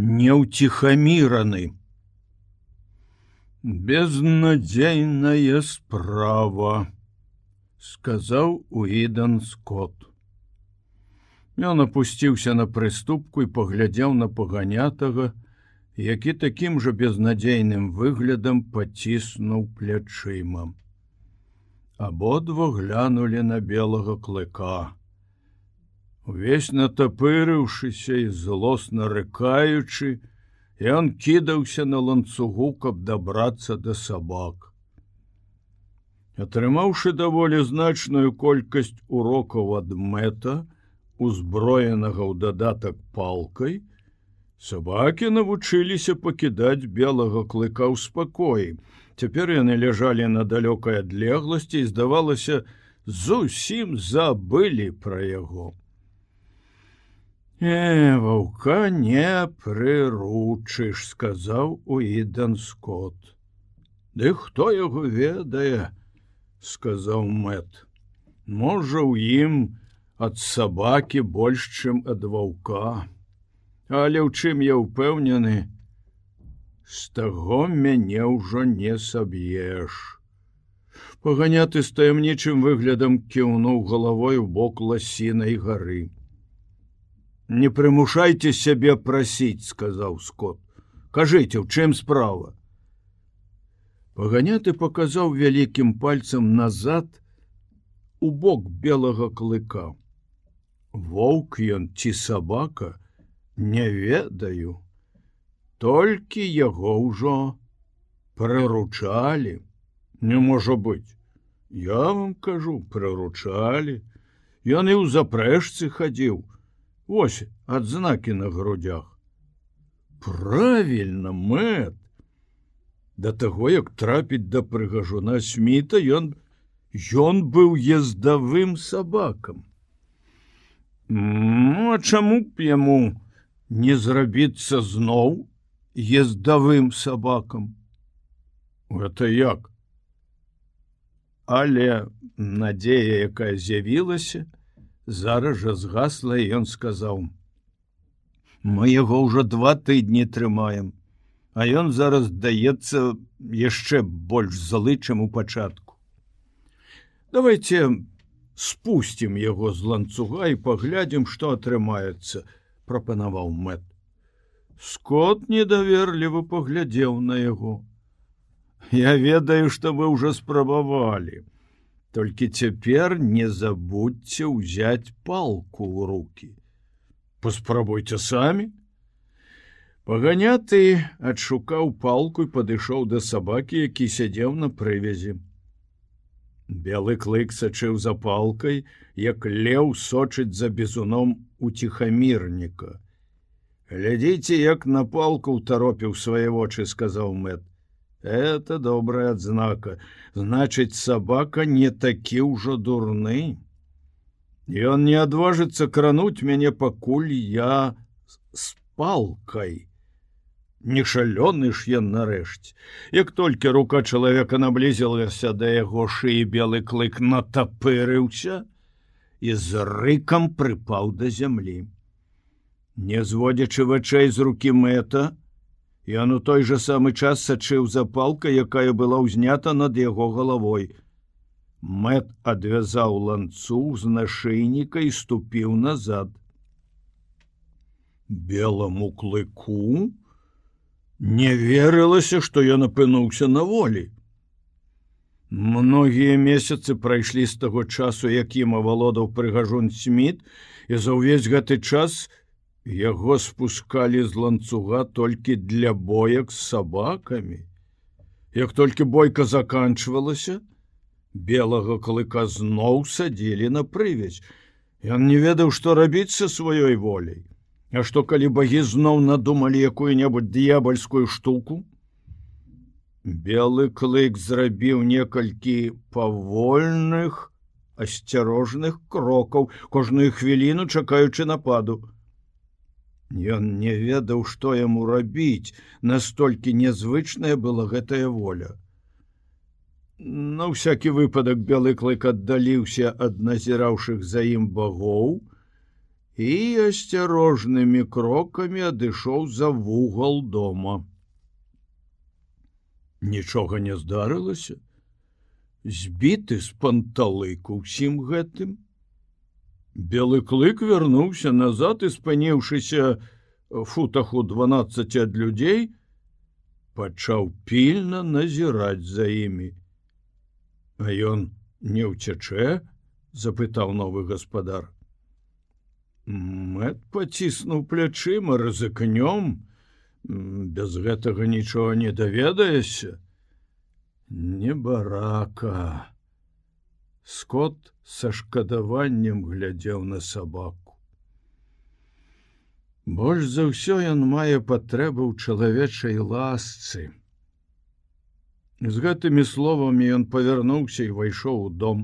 неўціхаміраны. Безнадзейная справа, сказаў Уідан Скотт. Ён опусціўся на прыступку і паглядзеў на паганятага, які такім жа безнадзейным выглядам паціснуў плячыма. Абодва глянулі на белага клыка. Увесь натапырыўшыся і злосна рыкаючы, ён кідаўся на ланцугу, каб дабрацца да сабак. Атрымаўшы даволі значную колькасць урокаў ад мэта, узброенага ў дадатак палкай, сабакі навучыліся пакідаць белага клыка ў спакоі. Цяпер яны ляжалі на далёкай адлегласці і здавалася, зусім забылі пра яго. Э, ваўка не прыручыш, сказаў Уідан Скотт. Ды хто яго ведае, сказаў мэт. Можа, у ім, ад сабакі больш чым ад ваўка. Але ў чым я ўпэўнены, з таго мяне ўжо не саб'еш. Паганяты з таямнічым выглядам кіўнуў галавой у бок ласінай гары. Не прымушайце сябе прасіць, сказаў скот. Кажыце, у чым справа. Паганяты паказаў вялікім пальцам назад у бок белага клыка. Воўк ён ці сабака не ведаю. Толькі яго ўжо прыручалі не можа быць я вам кажу прыручалі ён і ў запрэжцы хадзіў ось адзнакі на грудях правильно мэт да таго як трапіць да прыгажуна сміта ён ён быў ездавым сабакам Ну, а чаму б яму не зрабіцца зноў ездавым сабакам? Это як? Але надзея, якая з'явілася, зараз жа згасла і ён сказаў: « Мы яго ўжо два тыдні трымаем, а ён зараз даецца яшчэ больш злы, чым у пачатку. Давайте спусцім яго з ланцуга і паглядзім, што атрымаецца, прапанаваў мэт. Скот недаверлівы паглядзеў на яго. Я ведаю, што вы ўжо спрабавалі. Толькі цяпер не забудьце ўзяць палку ў руки. Паспрабуйце самі. Паганяты адшукаў палку і падышоў да сабакі, які сядзеў на прывязі. Белы клык сачыў за палкай, як леў сочыць за бізуном уціхамірніка. Глядзіце, як на палку ўтаропіў свае вочы, сказаў мэт. Это добрая адзнака, значыць, сабака не такі ўжо дурны. Ён не адважыцца крануць мяне пакуль я з палкай не шалёны ж ён нарэшць як толькі рука чалавека наблізілася да яго шыі белы клык натапырыўся і з рыкам прыпаў да зямлі не зводзячы вачэй з рукі мэта ён у той жа самы час сачыў запалка якая была ўзнята над яго галавой мэт адвязаў ланцуг з нашыйніка і ступіў назад белому клыку Не верылася, што ён апынуўся на волі. Многія месяцы прайшлі з таго часу, якім авалодаў прыгажун сміт, і за ўвесь гэты час яго спускалі з ланцуга толькі для боек з сабакамі. Як толькі бойка заканчвалася, белага клыка зноў садзілі на прывязь. Ён не ведаў, што рабіць са сваёй воляй. А што калі багі зноў надумалі якую-небудзь д'ябальскую штуку? Белы клык зрабіў некалькі павольных, асцярожных крокаў, кожную хвіліну чакаючы нападу. Ён не ведаў, што яму рабіць, настолькі нязвычная была гэтая воля. На ўсякі выпадак белы клык аддаліўся ад назіраўшых за ім багоў, і асцярожнымі крокамі адышоў за вугал дома. Нічога не здарылася, збіты з панталыку ўсім гэтым. Белы клык вярнуўся назад і спыніўшыся футах у 12 ад людзей, пачаў пільна назіраць за імі. А ён не ўцячэ, запытаў новы гаспадар. Мэт паціснуў плячыма рызыкнём, без гэтага нічога не даведаешся, не барака. Скот са шкадаваннем глядзеў на сабаку. Больш за ўсё ён мае патрэбу ў чалавечай ласцы. З гэтымі словамі ён павярнуўся і ўвайшоў у дом.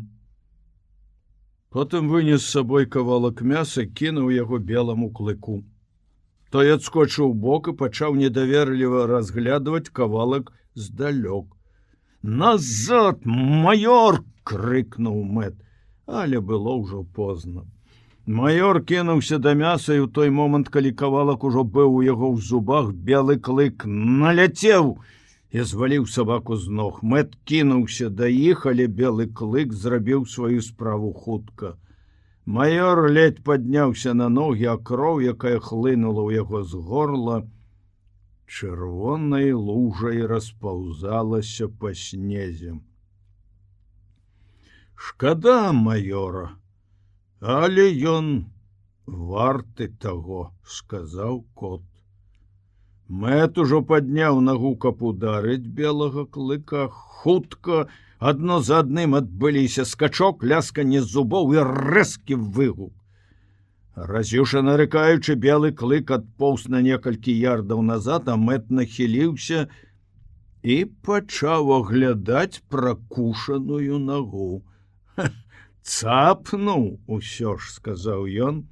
Потым вынес з сабой кавалак мяса, кінуў яго белому клыку. Той адскочыў бок і пачаў недаверліва разглядваць кавалак здалёк назад майор крыкнуў мэт але было ўжо позна. Майор кінуўся да мяса і ў той момант калі кавалак ужо быў у яго ў зубах белы клык наляцеў і зваліў сабаку з ног. Мэт кінуўся да іх але белы клык зрабіў сваю справу хутка. Майор ледь падняўся на ногі а кроў якая хлынула ў яго з горла чырвонай лужай распаўзалася па снезе. Шкада майора, але ён варты таго, сказаў кот. Мэт ужо падняў нагу каб ударыць белага клыка хутка, адно за адным адбыліся скачок лясканне зубоў і рэзкі выгук. Разюша нарыкаючы белы клык адпоўз на некалькі ярдаў назад, а мэт нахіліўся пачаў аглядаць пракушаную нагу. Цапнуў усё ж сказаў ён,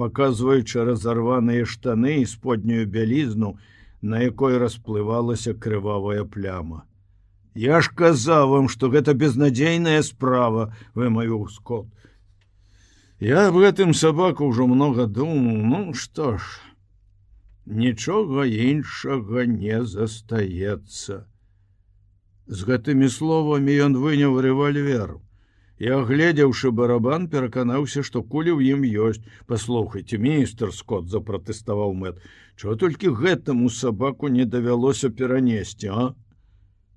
паказваючы разарваныя штаны і споднюю бялізну, на якой расплывалася крывавая пляма. Я ж казаў вам, што гэта безнадзейная справа, вы маю скот. Я об гэтым сабаку ўжо много думаў, ну што ж, нічога іншага не застаецца. З гэтымі словамі ён выняў рэвальвер. Я гледзеўшы барабан, пераканаўся, што кулі ў ім ёсць. Паслухайте, міністр Скот запратэставаў мэт. Чого толькі гэтаму сабаку не давялося перанесці, а?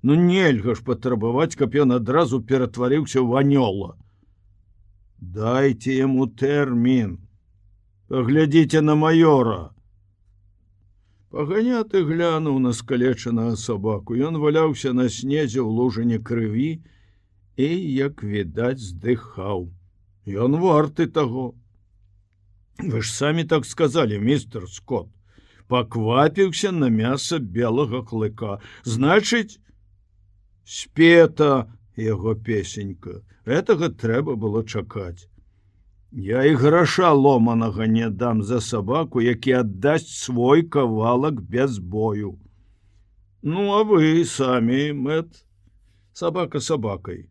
Ну нельга ж патрабаваць, каб ён адразу ператварыўся ў анёла дайте ему тэрмін поглядите на майора паганяты глянуў на скалечанага сабаку ён валяўся на снезе ў лужыне крыві і як відаць здыхаў. Ён варты таго. Вы ж самі так сказали мистер скотт. Паквапіўся на мяса белага клыка. Значыць спета яго песенька. Гэтага трэба было чакаць. Я і граша ломанага не дам за сабаку які аддасць свой кавалак без бою. Ну а вы самі мэт. Сабака сабакай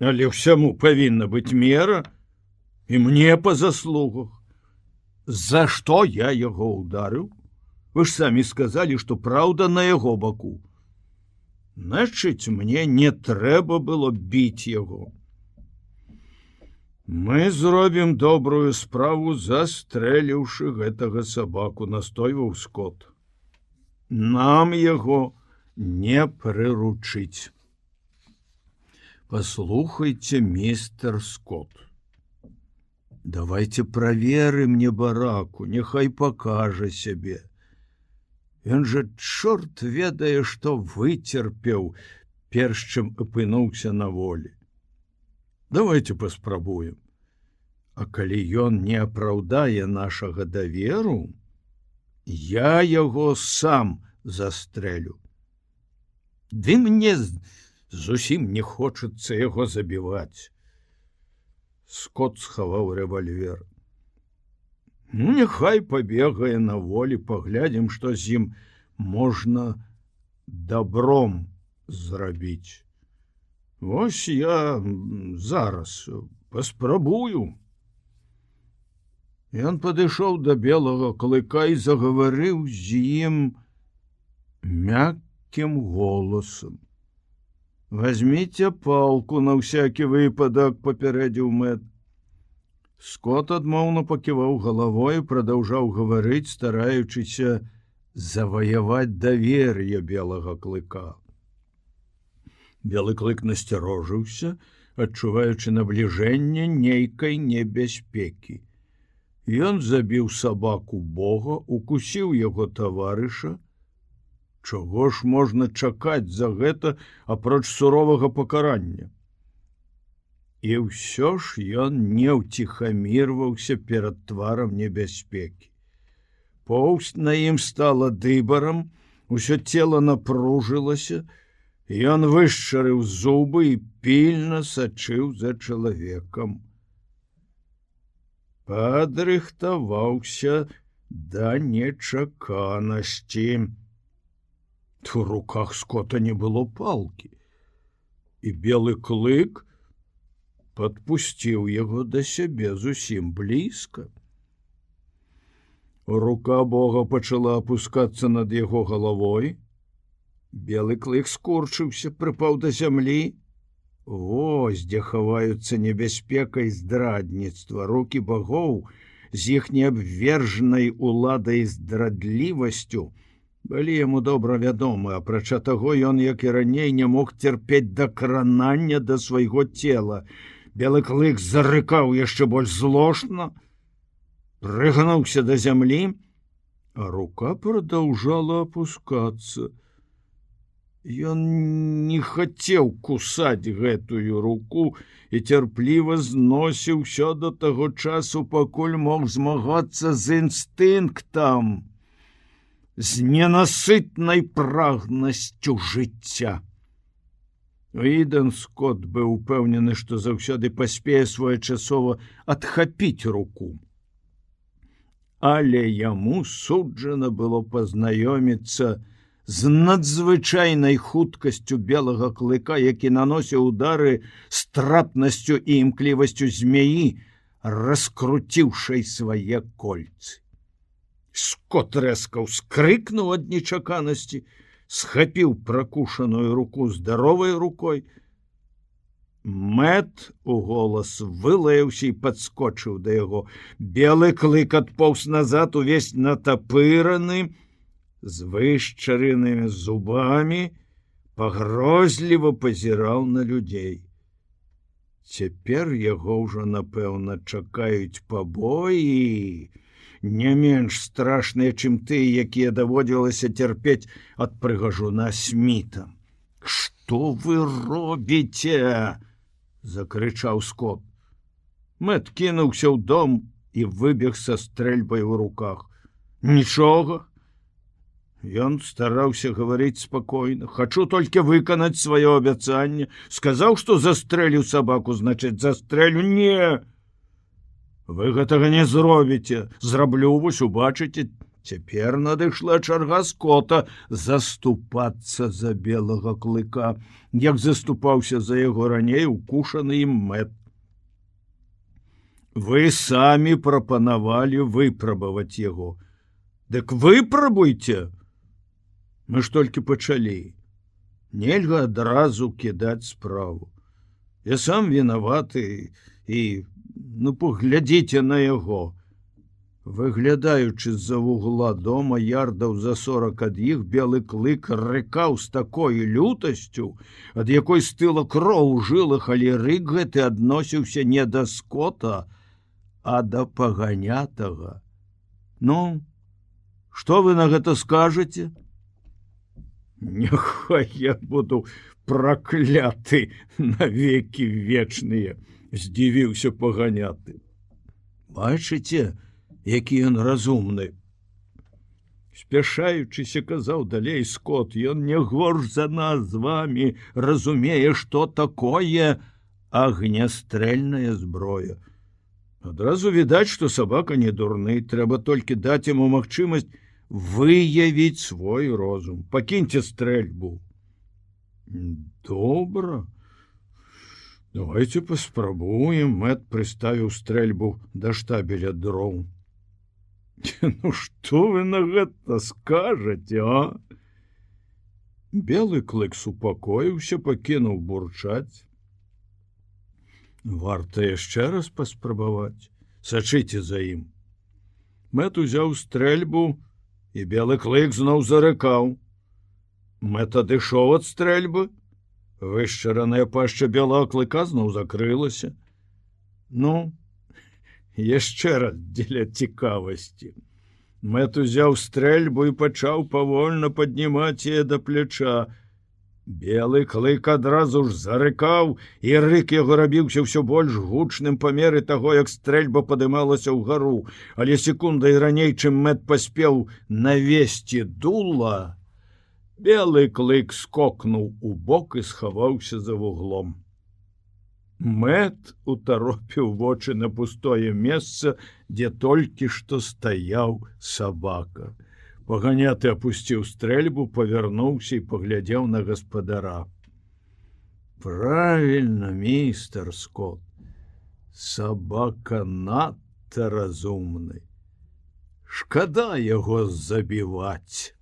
але ўсяму павінна быць мера і мне по заслугах за што я яго ударыў вы ж самі сказалі што праўда на яго баку Значыць, мне не трэба было біць яго. Мы зробім добрую справу, застрэліўшы гэтага сабаку, настойваў скот. Нам яго не прыручыць. Паслухайте, містер Скот. Давайте праверым мне бараку, няхай пакажа сябе. Ён жа чорт ведае, што выцерпеў, перш чым апынуўся на волі. Давайте паспрабуем. А калі ён не апраўдае нашага даверу, я яго сам застрэлю. Ды мне зусім не хочацца яго забіваць. Скот схаваў рэвальвер. Ну, няхай пабегае на волі, паглядзім, што з ім можна добром зрабіць. Вось я зараз паспрабую. Ён падышоў да белага клыка і загаварыў з ім мяккім голасам. Возьмите палку на всякий выпадак папярэдзіў мэт. Скот адмоўна паківаў галавой, прадаўжаў гаварыць, стараючыся заваяваць давер'е белага клыка. Белы клык насцярожыўся, адчуваючы набліжэнне нейкай небяспекі. Ён забіў сабаку Бога, укусіў яго таварыша, Чаго ж можна чакаць за гэта апроч суровага пакарання. І ўсё ж ён не ўціхамірваўся перад тварам небяспекі. Поўсць на ім стала дыбарам, усё цело напружылася, Ён вышчарыў зубы і пільна сачыў за чалавекам. Падрыхтаваўся да нечаканасці у руках скота не было палки і белы клык подпусціў яго да сябе зусім блізка рука бога пачала опускацца над яго галавой белы клык скорчыўся прыпаў да зямлі. Ось дзе хаваюцца небяспекай здрадніцтва. Руки богоў з іх неабвержнай уладай здрадлівасцю былі яму добра вядомы апрача таго ён як і раней не мог цярпець да кранання да свайго цела. Белы клык зарыкаў яшчэ больш злошна прыгнуўся да зямлі рука продолжала опускаться ён не хацеў кусаць гэтую руку і цярпліва зносіў усё до таго часу пакуль мог змагацца з інстынктам з ненасытнай прагнасцю жыцця. Іден Скотт быў упэўнены, што заўсёды паспее своечасова адхапіць руку. Але яму суджана было пазнаёміцца з надзвычайнай хуткасцю белага клыка, які наносіў удары з трапнасцю і імклівасцю змеі, раскруціўшай свае кольцы скот рэзка ўскрыкнуў ад нечаканасці схапіў пракушаную руку здаровай рукой. Мэт у голас вылаяўся і подскочыў да яго белы клык адпоўз назад увесь натапыраны з вышчарынымі зубамі пагрозліва пазіраў на людзей цяпер яго ўжо напэўна чакаюць пабоі не менш страшныя чым ты якія даводзілася цярпець ад прыгажуна сміта что вы робіце закрычаў скот мэт кінуўся ў дом і выбег са стрэльбай у руках. Нічога Ён стараўся гаварыць спакойна. Хачу толькі выканаць сваё абяцанне. Сказаў што застрэлю сабаку значыць застрэлю не вы гэтага не зробіце. Зраблю вось убачыце. Цяпер надышла чарга скота заступацца за белага клыка як заступаўся за яго раней укушаны ім мэт. Вы самі прапанавалі выпрабаваць яго. Дык выпрабуйте мы ж толькі пачалі. Нельга адразу кідаць справу. Я сам вінаваты і ну поглядзіце на яго. Выглядаючы з-за вугла дома ярдаў за сорок ад іх белы клык рыкаў з такой лютасцю ад якой стыла кроў жылых але рык гэты адносіўся не да скота а да паганятага. Ну что вы на гэта скажете Няхай я буду пракляты навеки вечныя здзівіўся паганяты. Бачыце які ён разумны. Спяшаючыся казаў далей скот ён не горш за нас з вами разумее что такое агнястрэльная зброя. Адразу відаць что сабака не дурны трэба толькі даць ему магчымасць выявіць свой розум. Пакіньце стрэльбу добра давайте паспрабуем мэт прыставіў стрэльбу да штабеля дроў Ну што вы на гэта скажаце, а? Белы клык супакоіўся, пакінуў бурчаць. Варта яшчэ раз паспрабаваць, сачыце за ім. Мэт узяў стрэльбу, і белы клык зноў зарыкаў. Мэт адышоў ад стрэльбы, Вышчараная пашча белого клыка зноў закрылася. Ну, яшчэ раз дзеля цікавасці. Мэт узяў стрэльбу і пачаў павольна паднімаць яе да пляча. Белы клык адразу ж зарыкаў, і рык яго рабіўся ўсё больш гучным памеры таго, як стрэльба падымалася ўгару, але секундай раней, чым мэт паспеў навесці дула, Белы клык скокнуў у бок і схаваўся за вуглом. Мэт утаропіў вочы на пустое месца, дзе толькі што стаяў сабака. Паганяты апусціў стрэльбу, павярнуўся і паглядзеў на гаспадара. Правільна, містер Скот. Сабака надта разумны. Шкада яго забіваць.